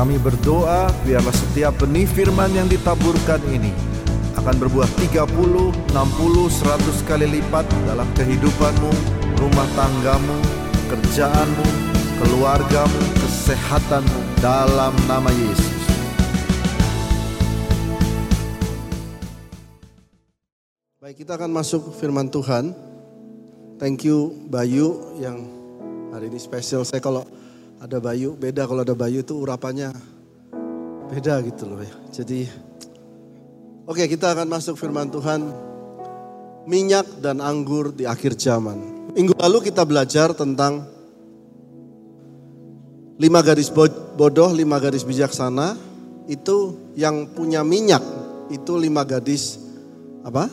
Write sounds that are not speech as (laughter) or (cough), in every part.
Kami berdoa biarlah setiap benih firman yang ditaburkan ini akan berbuah 30, 60, 100 kali lipat dalam kehidupanmu, rumah tanggamu, kerjaanmu, keluargamu, kesehatanmu dalam nama Yesus. Baik, kita akan masuk firman Tuhan. Thank you Bayu yang hari ini spesial. Saya kalau ada Bayu, beda kalau ada Bayu itu urapannya beda gitu loh ya. Jadi Oke, kita akan masuk firman Tuhan. Minyak dan anggur di akhir zaman. Minggu lalu kita belajar tentang lima gadis bodoh, lima gadis bijaksana. Itu yang punya minyak, itu lima gadis apa?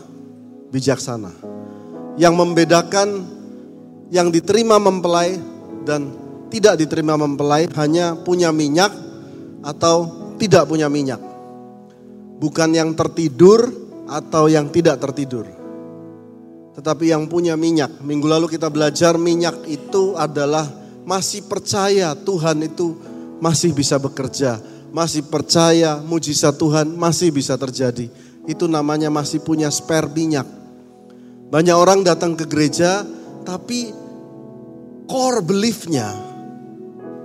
Bijaksana. Yang membedakan yang diterima mempelai dan tidak diterima mempelai hanya punya minyak atau tidak punya minyak bukan yang tertidur atau yang tidak tertidur. Tetapi yang punya minyak. Minggu lalu kita belajar minyak itu adalah masih percaya Tuhan itu masih bisa bekerja. Masih percaya mujizat Tuhan masih bisa terjadi. Itu namanya masih punya spare minyak. Banyak orang datang ke gereja tapi core beliefnya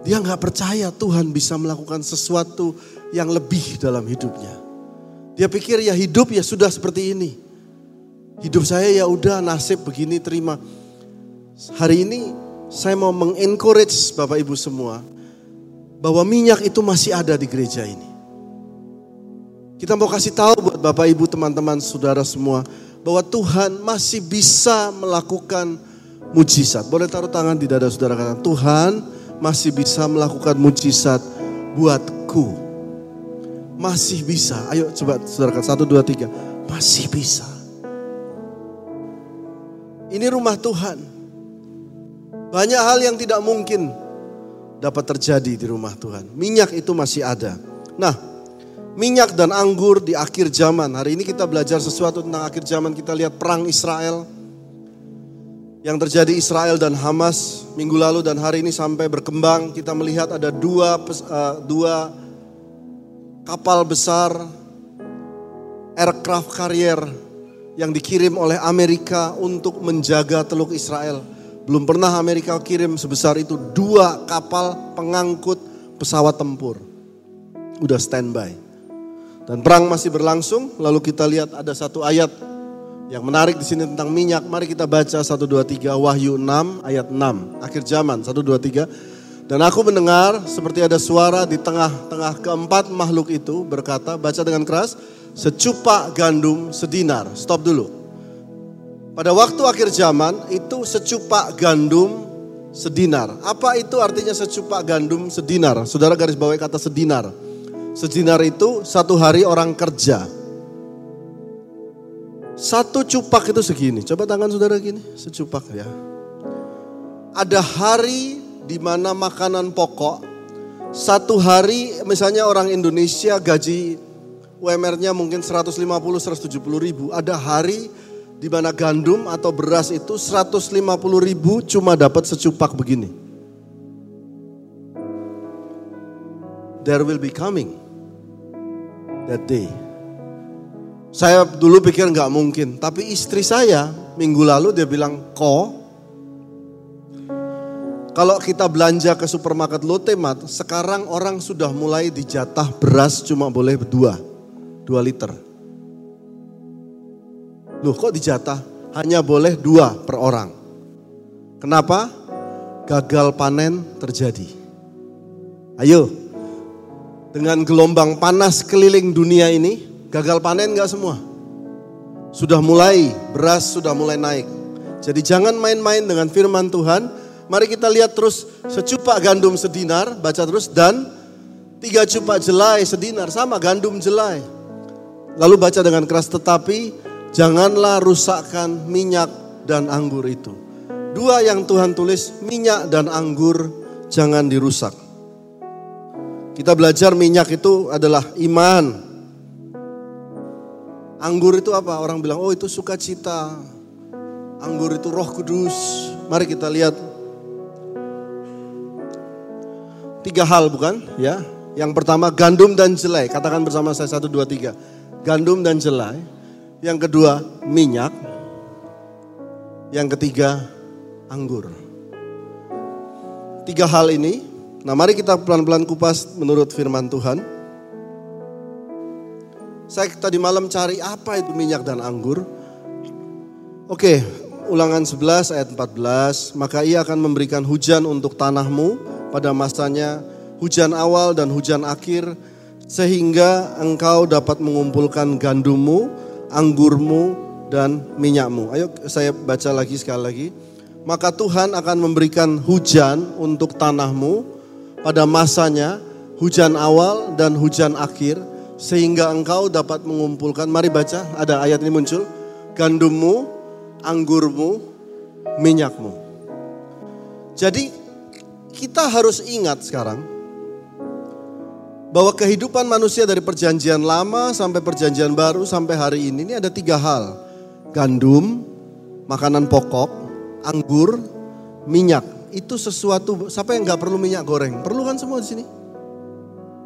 dia nggak percaya Tuhan bisa melakukan sesuatu yang lebih dalam hidupnya. Dia pikir ya hidup ya sudah seperti ini. Hidup saya ya udah nasib begini terima. Hari ini saya mau mengencourage Bapak Ibu semua bahwa minyak itu masih ada di gereja ini. Kita mau kasih tahu buat Bapak Ibu teman-teman saudara semua bahwa Tuhan masih bisa melakukan mujizat. Boleh taruh tangan di dada saudara katakan Tuhan masih bisa melakukan mujizat buatku. Masih bisa. Ayo coba saudara satu, dua, tiga. Masih bisa. Ini rumah Tuhan. Banyak hal yang tidak mungkin dapat terjadi di rumah Tuhan. Minyak itu masih ada. Nah, minyak dan anggur di akhir zaman. Hari ini kita belajar sesuatu tentang akhir zaman. Kita lihat perang Israel. Yang terjadi Israel dan Hamas minggu lalu dan hari ini sampai berkembang. Kita melihat ada dua, uh, dua kapal besar aircraft carrier yang dikirim oleh Amerika untuk menjaga Teluk Israel. Belum pernah Amerika kirim sebesar itu dua kapal pengangkut pesawat tempur. Udah standby. Dan perang masih berlangsung, lalu kita lihat ada satu ayat yang menarik di sini tentang minyak. Mari kita baca 1 2 3 Wahyu 6 ayat 6. Akhir zaman 1 2 3. Dan aku mendengar seperti ada suara di tengah-tengah keempat makhluk itu berkata, baca dengan keras, secupak gandum sedinar. Stop dulu. Pada waktu akhir zaman itu secupak gandum sedinar. Apa itu artinya secupak gandum sedinar? Saudara garis bawahi kata sedinar. Sedinar itu satu hari orang kerja. Satu cupak itu segini. Coba tangan saudara gini, secupak ya. Ada hari di mana makanan pokok satu hari misalnya orang Indonesia gaji UMR-nya mungkin 150 170 ribu. Ada hari di mana gandum atau beras itu 150 ribu cuma dapat secupak begini. There will be coming that day. Saya dulu pikir nggak mungkin, tapi istri saya minggu lalu dia bilang, kok kalau kita belanja ke supermarket Lotte Mart, sekarang orang sudah mulai dijatah beras cuma boleh dua, dua liter. Loh kok dijatah? Hanya boleh dua per orang. Kenapa? Gagal panen terjadi. Ayo, dengan gelombang panas keliling dunia ini, gagal panen gak semua? Sudah mulai, beras sudah mulai naik. Jadi jangan main-main dengan firman Tuhan, Mari kita lihat terus secupak gandum sedinar, baca terus dan tiga cupak jelai sedinar sama gandum jelai. Lalu baca dengan keras tetapi janganlah rusakkan minyak dan anggur itu. Dua yang Tuhan tulis minyak dan anggur jangan dirusak. Kita belajar minyak itu adalah iman. Anggur itu apa? Orang bilang, oh itu sukacita. Anggur itu roh kudus. Mari kita lihat Tiga hal bukan? Ya. Yang pertama gandum dan jelai. Katakan bersama saya satu dua tiga. Gandum dan jelai. Yang kedua minyak. Yang ketiga anggur. Tiga hal ini. Nah mari kita pelan-pelan kupas menurut firman Tuhan. Saya tadi malam cari apa itu minyak dan anggur. Oke, ulangan 11 ayat 14. Maka ia akan memberikan hujan untuk tanahmu pada masanya hujan awal dan hujan akhir sehingga engkau dapat mengumpulkan gandummu, anggurmu, dan minyakmu. Ayo saya baca lagi sekali lagi. Maka Tuhan akan memberikan hujan untuk tanahmu pada masanya, hujan awal dan hujan akhir, sehingga engkau dapat mengumpulkan. Mari baca, ada ayat ini muncul. Gandummu, anggurmu, minyakmu. Jadi kita harus ingat sekarang bahwa kehidupan manusia dari perjanjian lama sampai perjanjian baru sampai hari ini ini ada tiga hal. Gandum, makanan pokok, anggur, minyak. Itu sesuatu, siapa yang nggak perlu minyak goreng? Perlu kan semua di sini?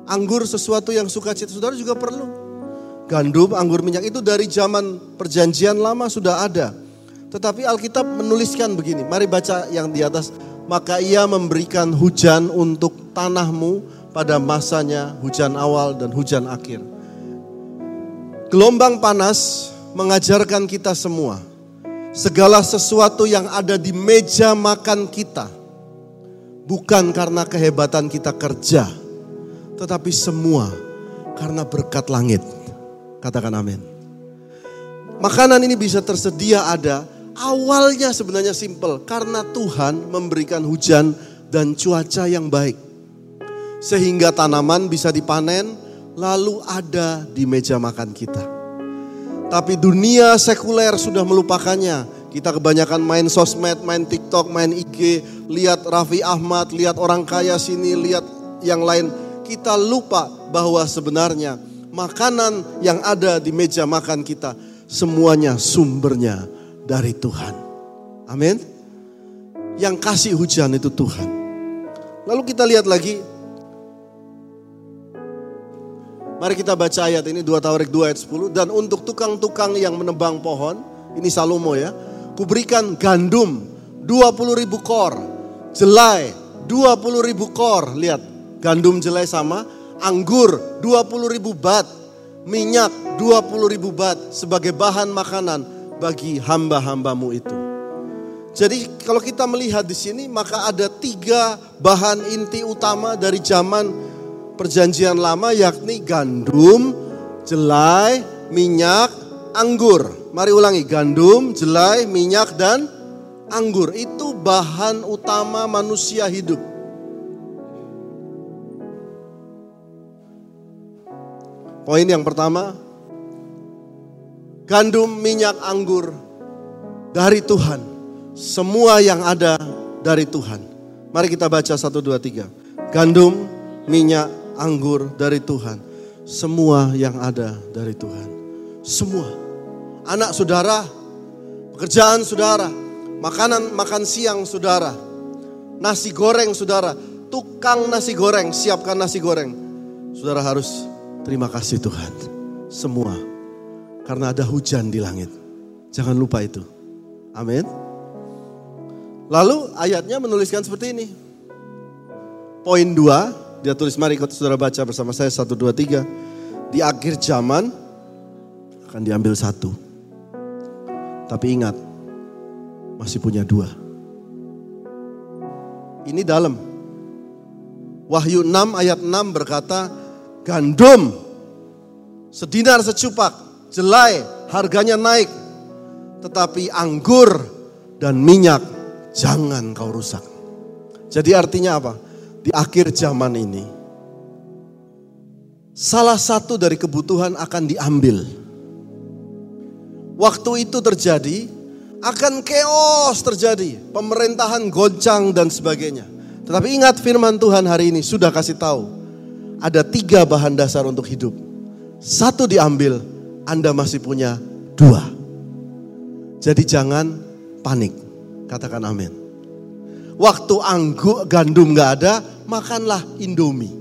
Anggur sesuatu yang suka cita, saudara juga perlu. Gandum, anggur, minyak itu dari zaman perjanjian lama sudah ada. Tetapi Alkitab menuliskan begini, mari baca yang di atas. Maka ia memberikan hujan untuk tanahmu pada masanya hujan awal dan hujan akhir. Gelombang panas mengajarkan kita semua segala sesuatu yang ada di meja makan kita bukan karena kehebatan kita kerja, tetapi semua karena berkat langit. Katakan amin. Makanan ini bisa tersedia ada awalnya sebenarnya simple karena Tuhan memberikan hujan dan cuaca yang baik sehingga tanaman bisa dipanen lalu ada di meja makan kita. Tapi dunia sekuler sudah melupakannya. Kita kebanyakan main sosmed, main TikTok, main IG, lihat Raffi Ahmad, lihat orang kaya sini, lihat yang lain. Kita lupa bahwa sebenarnya makanan yang ada di meja makan kita semuanya sumbernya dari Tuhan. Amin. Yang kasih hujan itu Tuhan. Lalu kita lihat lagi Mari kita baca ayat ini 2 Tawarik 2 ayat 10. Dan untuk tukang-tukang yang menebang pohon, ini Salomo ya. Kuberikan gandum 20 ribu kor, jelai 20 ribu kor. Lihat, gandum jelai sama. Anggur 20 ribu bat, minyak 20 ribu bat sebagai bahan makanan bagi hamba-hambamu itu. Jadi kalau kita melihat di sini maka ada tiga bahan inti utama dari zaman perjanjian lama yakni gandum, jelai, minyak, anggur. Mari ulangi, gandum, jelai, minyak dan anggur. Itu bahan utama manusia hidup. Poin yang pertama, gandum, minyak, anggur dari Tuhan. Semua yang ada dari Tuhan. Mari kita baca satu dua tiga. Gandum, minyak, anggur dari Tuhan. Semua yang ada dari Tuhan. Semua. Anak saudara, pekerjaan saudara, makanan makan siang saudara, nasi goreng saudara, tukang nasi goreng, siapkan nasi goreng. Saudara harus terima kasih Tuhan. Semua. Karena ada hujan di langit. Jangan lupa itu. Amin. Lalu ayatnya menuliskan seperti ini. Poin dua, dia tulis mari ikut saudara baca bersama saya satu dua tiga. Di akhir zaman akan diambil satu. Tapi ingat masih punya dua. Ini dalam. Wahyu 6 ayat 6 berkata gandum sedinar secupak, jelai harganya naik. Tetapi anggur dan minyak jangan kau rusak. Jadi artinya apa? di akhir zaman ini, salah satu dari kebutuhan akan diambil. Waktu itu terjadi, akan chaos terjadi, pemerintahan goncang dan sebagainya. Tetapi ingat firman Tuhan hari ini sudah kasih tahu, ada tiga bahan dasar untuk hidup. Satu diambil, Anda masih punya dua. Jadi jangan panik, katakan amin. Waktu anggur gandum gak ada, makanlah Indomie.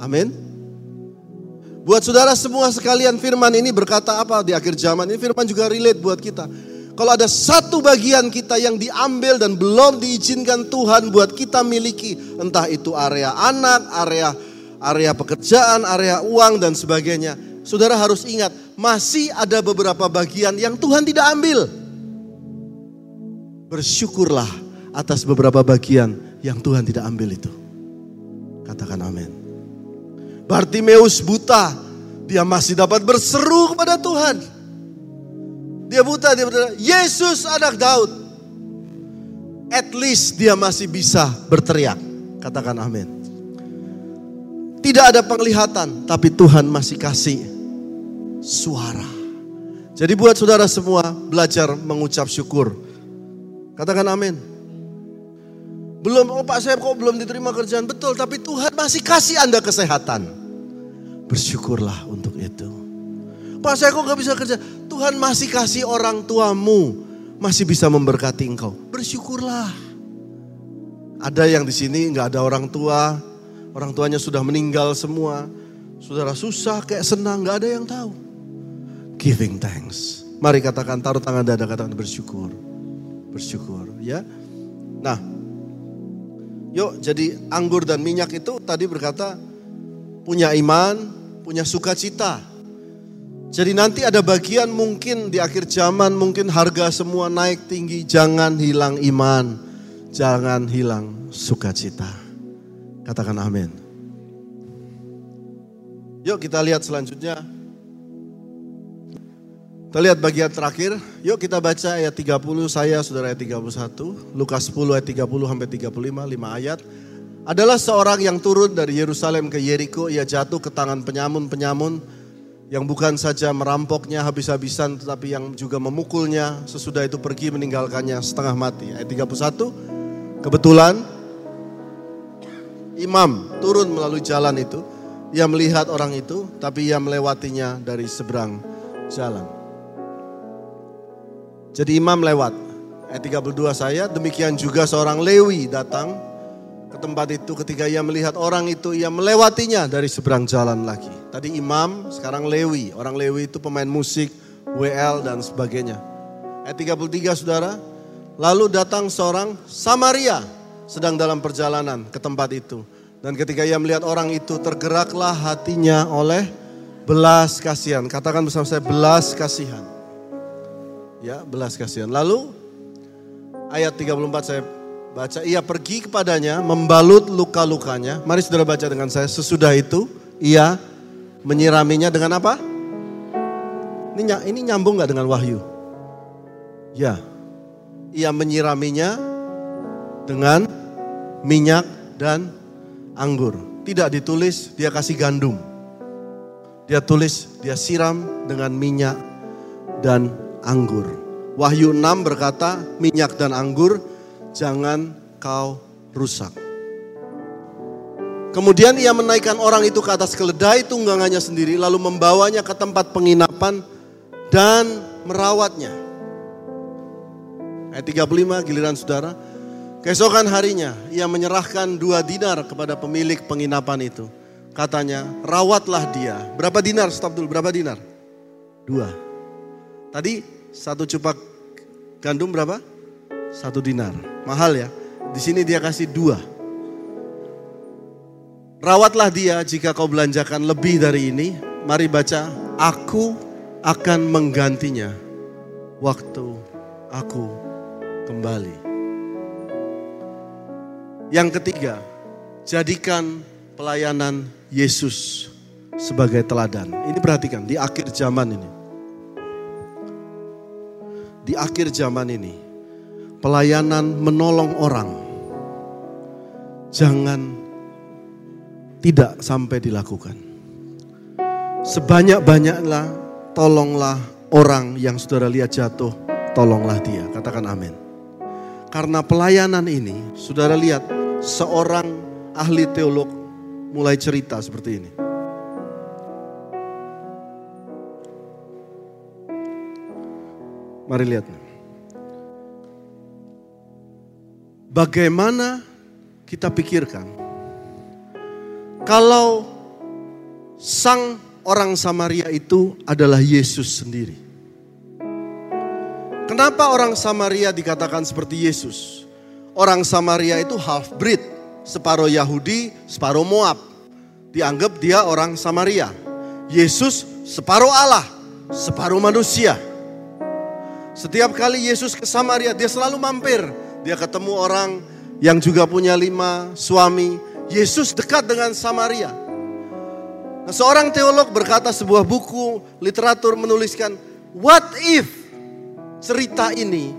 Amin. Buat saudara semua sekalian firman ini berkata apa di akhir zaman ini firman juga relate buat kita. Kalau ada satu bagian kita yang diambil dan belum diizinkan Tuhan buat kita miliki, entah itu area anak, area area pekerjaan, area uang dan sebagainya. Saudara harus ingat, masih ada beberapa bagian yang Tuhan tidak ambil. Bersyukurlah atas beberapa bagian yang Tuhan tidak ambil itu. Katakan amin. Bartimeus buta, dia masih dapat berseru kepada Tuhan. Dia buta, dia buta. Yesus anak Daud. At least dia masih bisa berteriak. Katakan amin. Tidak ada penglihatan, tapi Tuhan masih kasih suara. Jadi buat saudara semua belajar mengucap syukur. Katakan amin. Belum, oh Pak saya kok belum diterima kerjaan. Betul, tapi Tuhan masih kasih Anda kesehatan. Bersyukurlah untuk itu. Pak saya kok gak bisa kerja. Tuhan masih kasih orang tuamu. Masih bisa memberkati engkau. Bersyukurlah. Ada yang di sini nggak ada orang tua. Orang tuanya sudah meninggal semua. Saudara susah kayak senang nggak ada yang tahu. Giving thanks. Mari katakan taruh tangan dada katakan bersyukur. Bersyukur ya. Nah. Yuk jadi anggur dan minyak itu tadi berkata punya iman, punya sukacita. Jadi nanti ada bagian mungkin di akhir zaman mungkin harga semua naik tinggi. Jangan hilang iman. Jangan hilang sukacita. Katakan amin. Yuk kita lihat selanjutnya. Kita lihat bagian terakhir. Yuk kita baca ayat 30 saya saudara ayat 31. Lukas 10 ayat 30 sampai 35 5 ayat. Adalah seorang yang turun dari Yerusalem ke Yeriko. Ia jatuh ke tangan penyamun-penyamun yang bukan saja merampoknya habis-habisan tetapi yang juga memukulnya sesudah itu pergi meninggalkannya setengah mati. Ayat 31, kebetulan imam turun melalui jalan itu, ia melihat orang itu tapi ia melewatinya dari seberang jalan. Jadi imam lewat. Ayat 32 saya, demikian juga seorang Lewi datang ke tempat itu ketika ia melihat orang itu ia melewatinya dari seberang jalan lagi. Tadi imam, sekarang Lewi. Orang Lewi itu pemain musik, WL dan sebagainya. Ayat 33 saudara. Lalu datang seorang Samaria sedang dalam perjalanan ke tempat itu. Dan ketika ia melihat orang itu tergeraklah hatinya oleh belas kasihan. Katakan bersama saya belas kasihan. Ya belas kasihan. Lalu ayat 34 saya baca. Ia pergi kepadanya membalut luka-lukanya. Mari saudara baca dengan saya. Sesudah itu ia Menyiraminya dengan apa? Ini, ini nyambung gak dengan wahyu? Ya. Ia menyiraminya dengan minyak dan anggur. Tidak ditulis dia kasih gandum. Dia tulis dia siram dengan minyak dan anggur. Wahyu 6 berkata minyak dan anggur jangan kau rusak. Kemudian ia menaikkan orang itu ke atas keledai tunggangannya sendiri lalu membawanya ke tempat penginapan dan merawatnya. Ayat 35 giliran saudara. Keesokan harinya ia menyerahkan dua dinar kepada pemilik penginapan itu. Katanya rawatlah dia. Berapa dinar? Stop dulu. Berapa dinar? Dua. Tadi satu cupak gandum berapa? Satu dinar. Mahal ya. Di sini dia kasih dua. Rawatlah dia jika kau belanjakan lebih dari ini. Mari baca, aku akan menggantinya waktu aku kembali. Yang ketiga, jadikan pelayanan Yesus sebagai teladan. Ini perhatikan di akhir zaman ini. Di akhir zaman ini, pelayanan menolong orang. Jangan tidak sampai dilakukan. Sebanyak-banyaklah tolonglah orang yang saudara lihat jatuh, tolonglah dia. Katakan amin. Karena pelayanan ini, saudara lihat seorang ahli teolog mulai cerita seperti ini. Mari lihat. Bagaimana kita pikirkan kalau sang orang Samaria itu adalah Yesus sendiri. Kenapa orang Samaria dikatakan seperti Yesus? Orang Samaria itu half breed, separuh Yahudi, separuh Moab. Dianggap dia orang Samaria. Yesus separuh Allah, separuh manusia. Setiap kali Yesus ke Samaria, dia selalu mampir. Dia ketemu orang yang juga punya lima suami. Yesus dekat dengan Samaria. Nah, seorang teolog berkata sebuah buku literatur menuliskan, what if cerita ini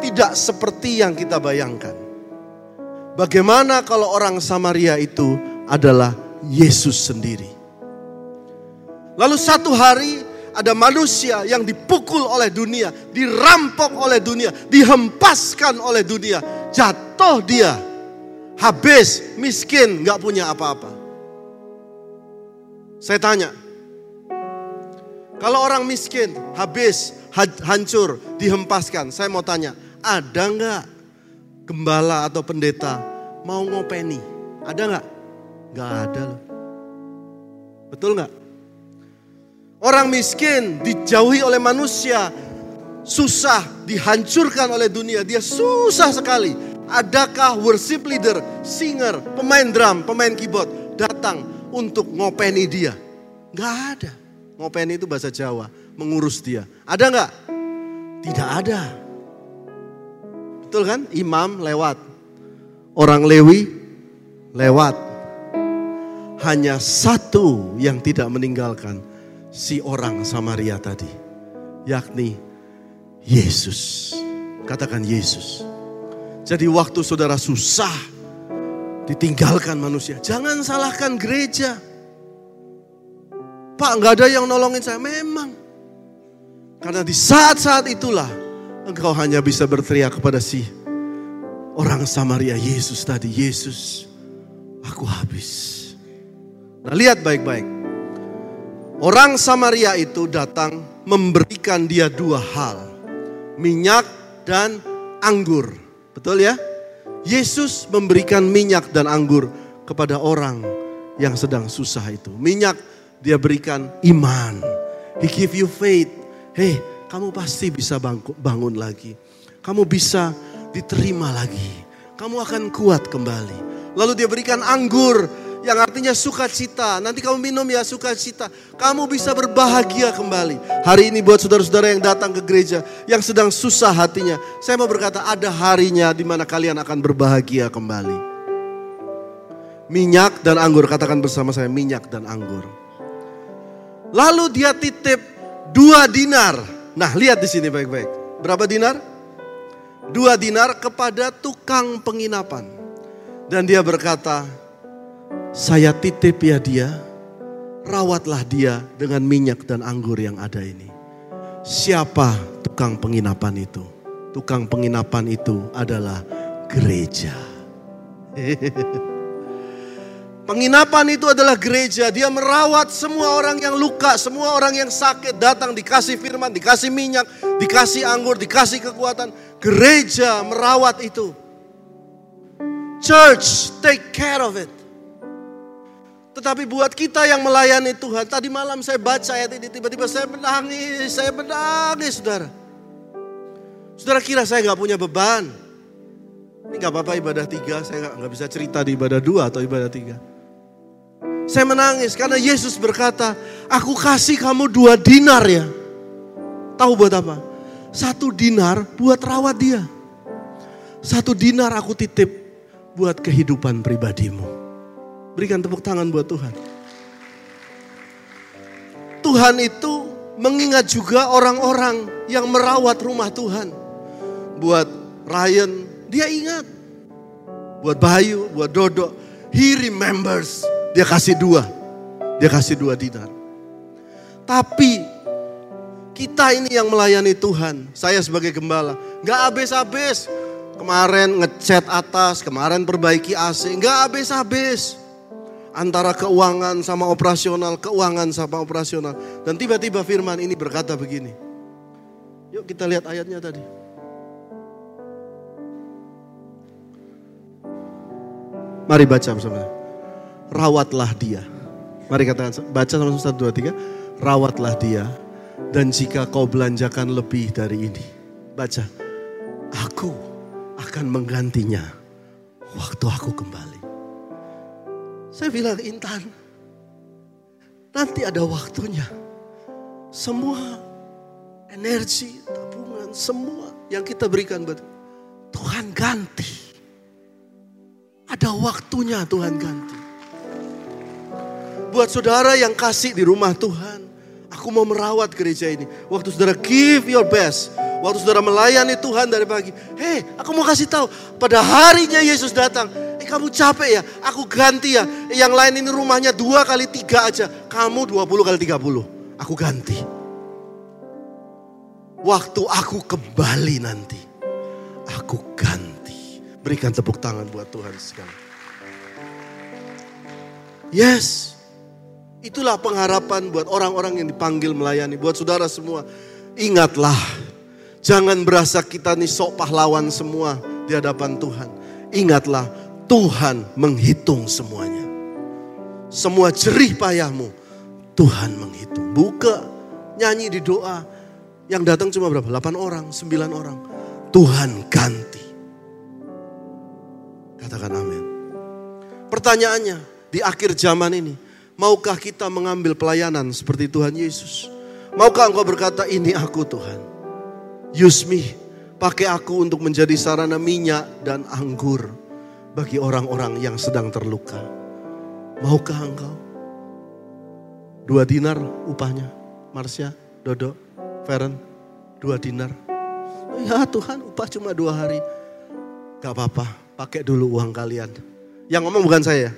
tidak seperti yang kita bayangkan? Bagaimana kalau orang Samaria itu adalah Yesus sendiri? Lalu satu hari ada manusia yang dipukul oleh dunia, dirampok oleh dunia, dihempaskan oleh dunia, jatuh dia, habis, miskin, nggak punya apa-apa. Saya tanya, kalau orang miskin, habis, hancur, dihempaskan, saya mau tanya, ada nggak gembala atau pendeta mau ngopeni? Ada nggak? Nggak ada loh. Betul nggak? Orang miskin dijauhi oleh manusia, susah, dihancurkan oleh dunia, dia susah sekali. Adakah worship leader, singer, pemain drum, pemain keyboard datang untuk ngopeni dia? Gak ada. Ngopeni itu bahasa Jawa, mengurus dia. Ada nggak? Tidak ada. Betul kan? Imam lewat. Orang Lewi lewat. Hanya satu yang tidak meninggalkan si orang Samaria tadi, yakni Yesus. Katakan Yesus. Jadi waktu saudara susah, ditinggalkan manusia, jangan salahkan gereja. Pak nggak ada yang nolongin saya, memang. Karena di saat-saat itulah engkau hanya bisa berteriak kepada si orang Samaria Yesus tadi, Yesus, aku habis. Nah lihat baik-baik. Orang Samaria itu datang memberikan dia dua hal. Minyak dan anggur. Betul ya? Yesus memberikan minyak dan anggur kepada orang yang sedang susah itu. Minyak dia berikan iman. He give you faith. Hei, kamu pasti bisa bangun lagi. Kamu bisa diterima lagi. Kamu akan kuat kembali. Lalu dia berikan anggur yang artinya sukacita. Nanti kamu minum ya sukacita. Kamu bisa berbahagia kembali. Hari ini buat saudara-saudara yang datang ke gereja yang sedang susah hatinya, saya mau berkata ada harinya di mana kalian akan berbahagia kembali. Minyak dan anggur, katakan bersama saya minyak dan anggur. Lalu dia titip dua dinar. Nah, lihat di sini baik-baik. Berapa dinar? Dua dinar kepada tukang penginapan. Dan dia berkata, saya titip ya dia, rawatlah dia dengan minyak dan anggur yang ada ini. Siapa tukang penginapan itu? Tukang penginapan itu adalah gereja. (laughs) Penginapan itu adalah gereja. Dia merawat semua orang yang luka, semua orang yang sakit datang dikasih firman, dikasih minyak, dikasih anggur, dikasih kekuatan. Gereja merawat itu. Church take care of it. Tetapi buat kita yang melayani Tuhan, tadi malam saya baca ayat ini, tiba-tiba saya menangis, saya menangis saudara. Saudara kira saya nggak punya beban. Ini nggak apa-apa ibadah tiga, saya nggak bisa cerita di ibadah dua atau ibadah tiga. Saya menangis karena Yesus berkata, aku kasih kamu dua dinar ya. Tahu buat apa? Satu dinar buat rawat dia. Satu dinar aku titip buat kehidupan pribadimu. Berikan tepuk tangan buat Tuhan. Tuhan itu mengingat juga orang-orang yang merawat rumah Tuhan. Buat Ryan, dia ingat. Buat Bayu, buat Dodo, he remembers. Dia kasih dua. Dia kasih dua dinar. Tapi kita ini yang melayani Tuhan, saya sebagai gembala, nggak habis-habis. Kemarin ngecat atas, kemarin perbaiki AC, nggak habis-habis antara keuangan sama operasional, keuangan sama operasional. Dan tiba-tiba firman ini berkata begini. Yuk kita lihat ayatnya tadi. Mari baca bersama. Rawatlah dia. Mari katakan, baca sama satu dua tiga. Rawatlah dia, dan jika kau belanjakan lebih dari ini, baca, aku akan menggantinya waktu aku kembali. Saya bilang Intan, nanti ada waktunya. Semua energi, tabungan, semua yang kita berikan buat Tuhan ganti. Ada waktunya Tuhan ganti. Buat saudara yang kasih di rumah Tuhan. Aku mau merawat gereja ini. Waktu saudara give your best. Waktu saudara melayani Tuhan dari pagi. Hei aku mau kasih tahu. Pada harinya Yesus datang. Kamu capek ya? Aku ganti ya. Yang lain ini rumahnya dua kali tiga aja. Kamu dua puluh kali tiga puluh. Aku ganti. Waktu aku kembali nanti. Aku ganti. Berikan tepuk tangan buat Tuhan sekali. Yes. Itulah pengharapan buat orang-orang yang dipanggil melayani. Buat saudara semua. Ingatlah. Jangan berasa kita nih sok pahlawan semua di hadapan Tuhan. Ingatlah Tuhan menghitung semuanya. Semua jerih payahmu Tuhan menghitung. Buka nyanyi di doa. Yang datang cuma berapa? 8 orang, 9 orang. Tuhan ganti. Katakan amin. Pertanyaannya, di akhir zaman ini, maukah kita mengambil pelayanan seperti Tuhan Yesus? Maukah engkau berkata, ini aku Tuhan. Me, pakai aku untuk menjadi sarana minyak dan anggur bagi orang-orang yang sedang terluka. Maukah engkau? Dua dinar upahnya. Marsha, Dodo, Feren, dua dinar. Ya Tuhan upah cuma dua hari. Gak apa-apa pakai dulu uang kalian. Yang ngomong bukan saya,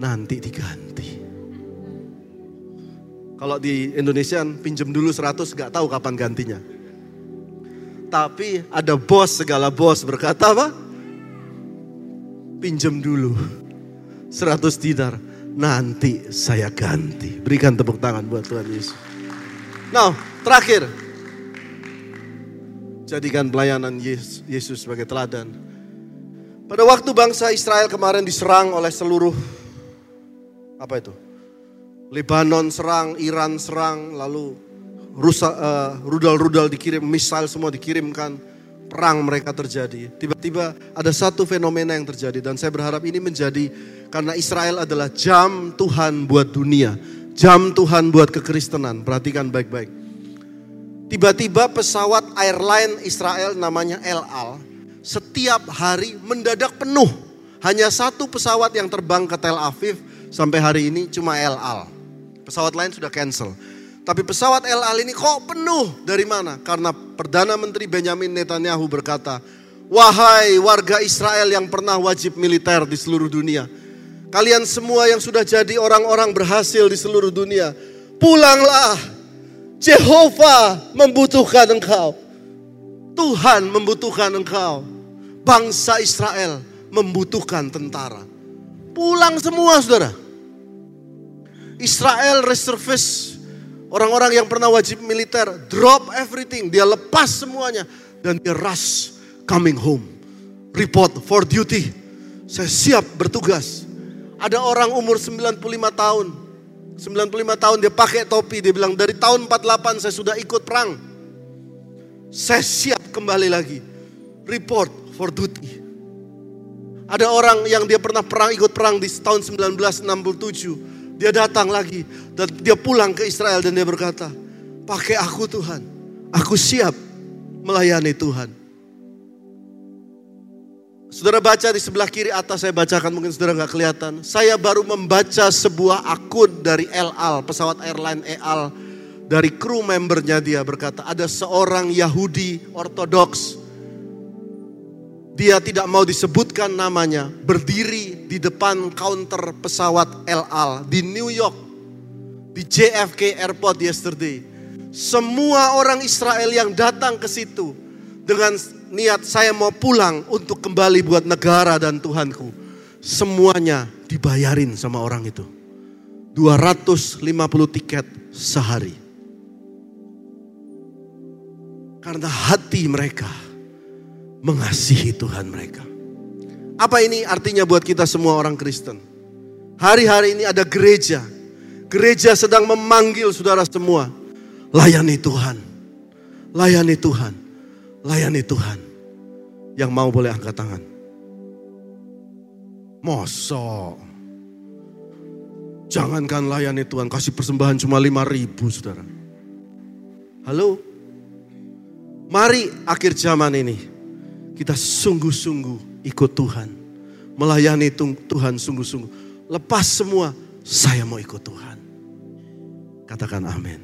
nanti diganti. Kalau di Indonesia pinjam dulu 100 gak tahu kapan gantinya. Tapi ada bos segala bos berkata apa? Pinjam dulu 100 dinar, nanti saya ganti. Berikan tepuk tangan buat Tuhan Yesus. Nah, terakhir. Jadikan pelayanan Yesus sebagai teladan pada waktu bangsa Israel kemarin diserang oleh seluruh apa itu? Lebanon serang, Iran serang, lalu rusa, uh, rudal-rudal dikirim, misal semua dikirimkan, perang mereka terjadi. Tiba-tiba ada satu fenomena yang terjadi dan saya berharap ini menjadi karena Israel adalah jam Tuhan buat dunia, jam Tuhan buat kekristenan. Perhatikan baik-baik. Tiba-tiba pesawat airline Israel namanya El Al setiap hari mendadak penuh. Hanya satu pesawat yang terbang ke Tel Aviv sampai hari ini cuma El Al. Pesawat lain sudah cancel. Tapi pesawat El Al ini kok penuh dari mana? Karena Perdana Menteri Benjamin Netanyahu berkata, Wahai warga Israel yang pernah wajib militer di seluruh dunia. Kalian semua yang sudah jadi orang-orang berhasil di seluruh dunia. Pulanglah. Jehovah membutuhkan engkau. Tuhan membutuhkan engkau. Bangsa Israel membutuhkan tentara. Pulang semua saudara. Israel reservis orang-orang yang pernah wajib militer drop everything, dia lepas semuanya dan dia rush coming home. Report for duty. Saya siap bertugas. Ada orang umur 95 tahun. 95 tahun dia pakai topi, dia bilang dari tahun 48 saya sudah ikut perang. Saya siap kembali lagi. Report for duty. Ada orang yang dia pernah perang ikut perang di tahun 1967. Dia datang lagi dan dia pulang ke Israel dan dia berkata, "Pakai aku Tuhan. Aku siap melayani Tuhan." Saudara baca di sebelah kiri atas saya bacakan mungkin saudara nggak kelihatan. Saya baru membaca sebuah akun dari El Al, pesawat airline El dari kru membernya dia berkata ada seorang Yahudi ortodoks dia tidak mau disebutkan namanya, berdiri di depan counter pesawat El Al di New York, di JFK Airport yesterday. Semua orang Israel yang datang ke situ dengan niat saya mau pulang untuk kembali buat negara dan Tuhanku. Semuanya dibayarin sama orang itu. 250 tiket sehari. Karena hati mereka mengasihi Tuhan mereka. Apa ini artinya buat kita semua orang Kristen? Hari-hari ini ada gereja. Gereja sedang memanggil saudara semua. Layani Tuhan. Layani Tuhan. Layani Tuhan. Yang mau boleh angkat tangan. Mosok. Jangankan layani Tuhan, kasih persembahan cuma lima ribu saudara. Halo? Mari akhir zaman ini kita sungguh-sungguh ikut Tuhan. Melayani Tuhan sungguh-sungguh. Lepas semua, saya mau ikut Tuhan. Katakan amin.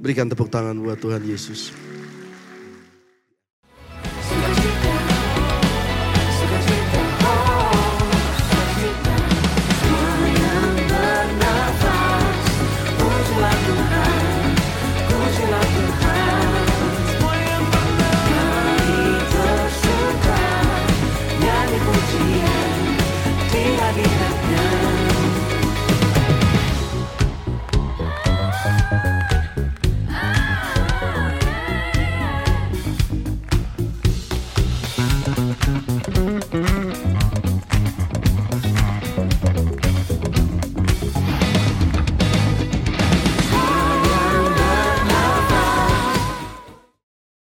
Berikan tepuk tangan buat Tuhan Yesus.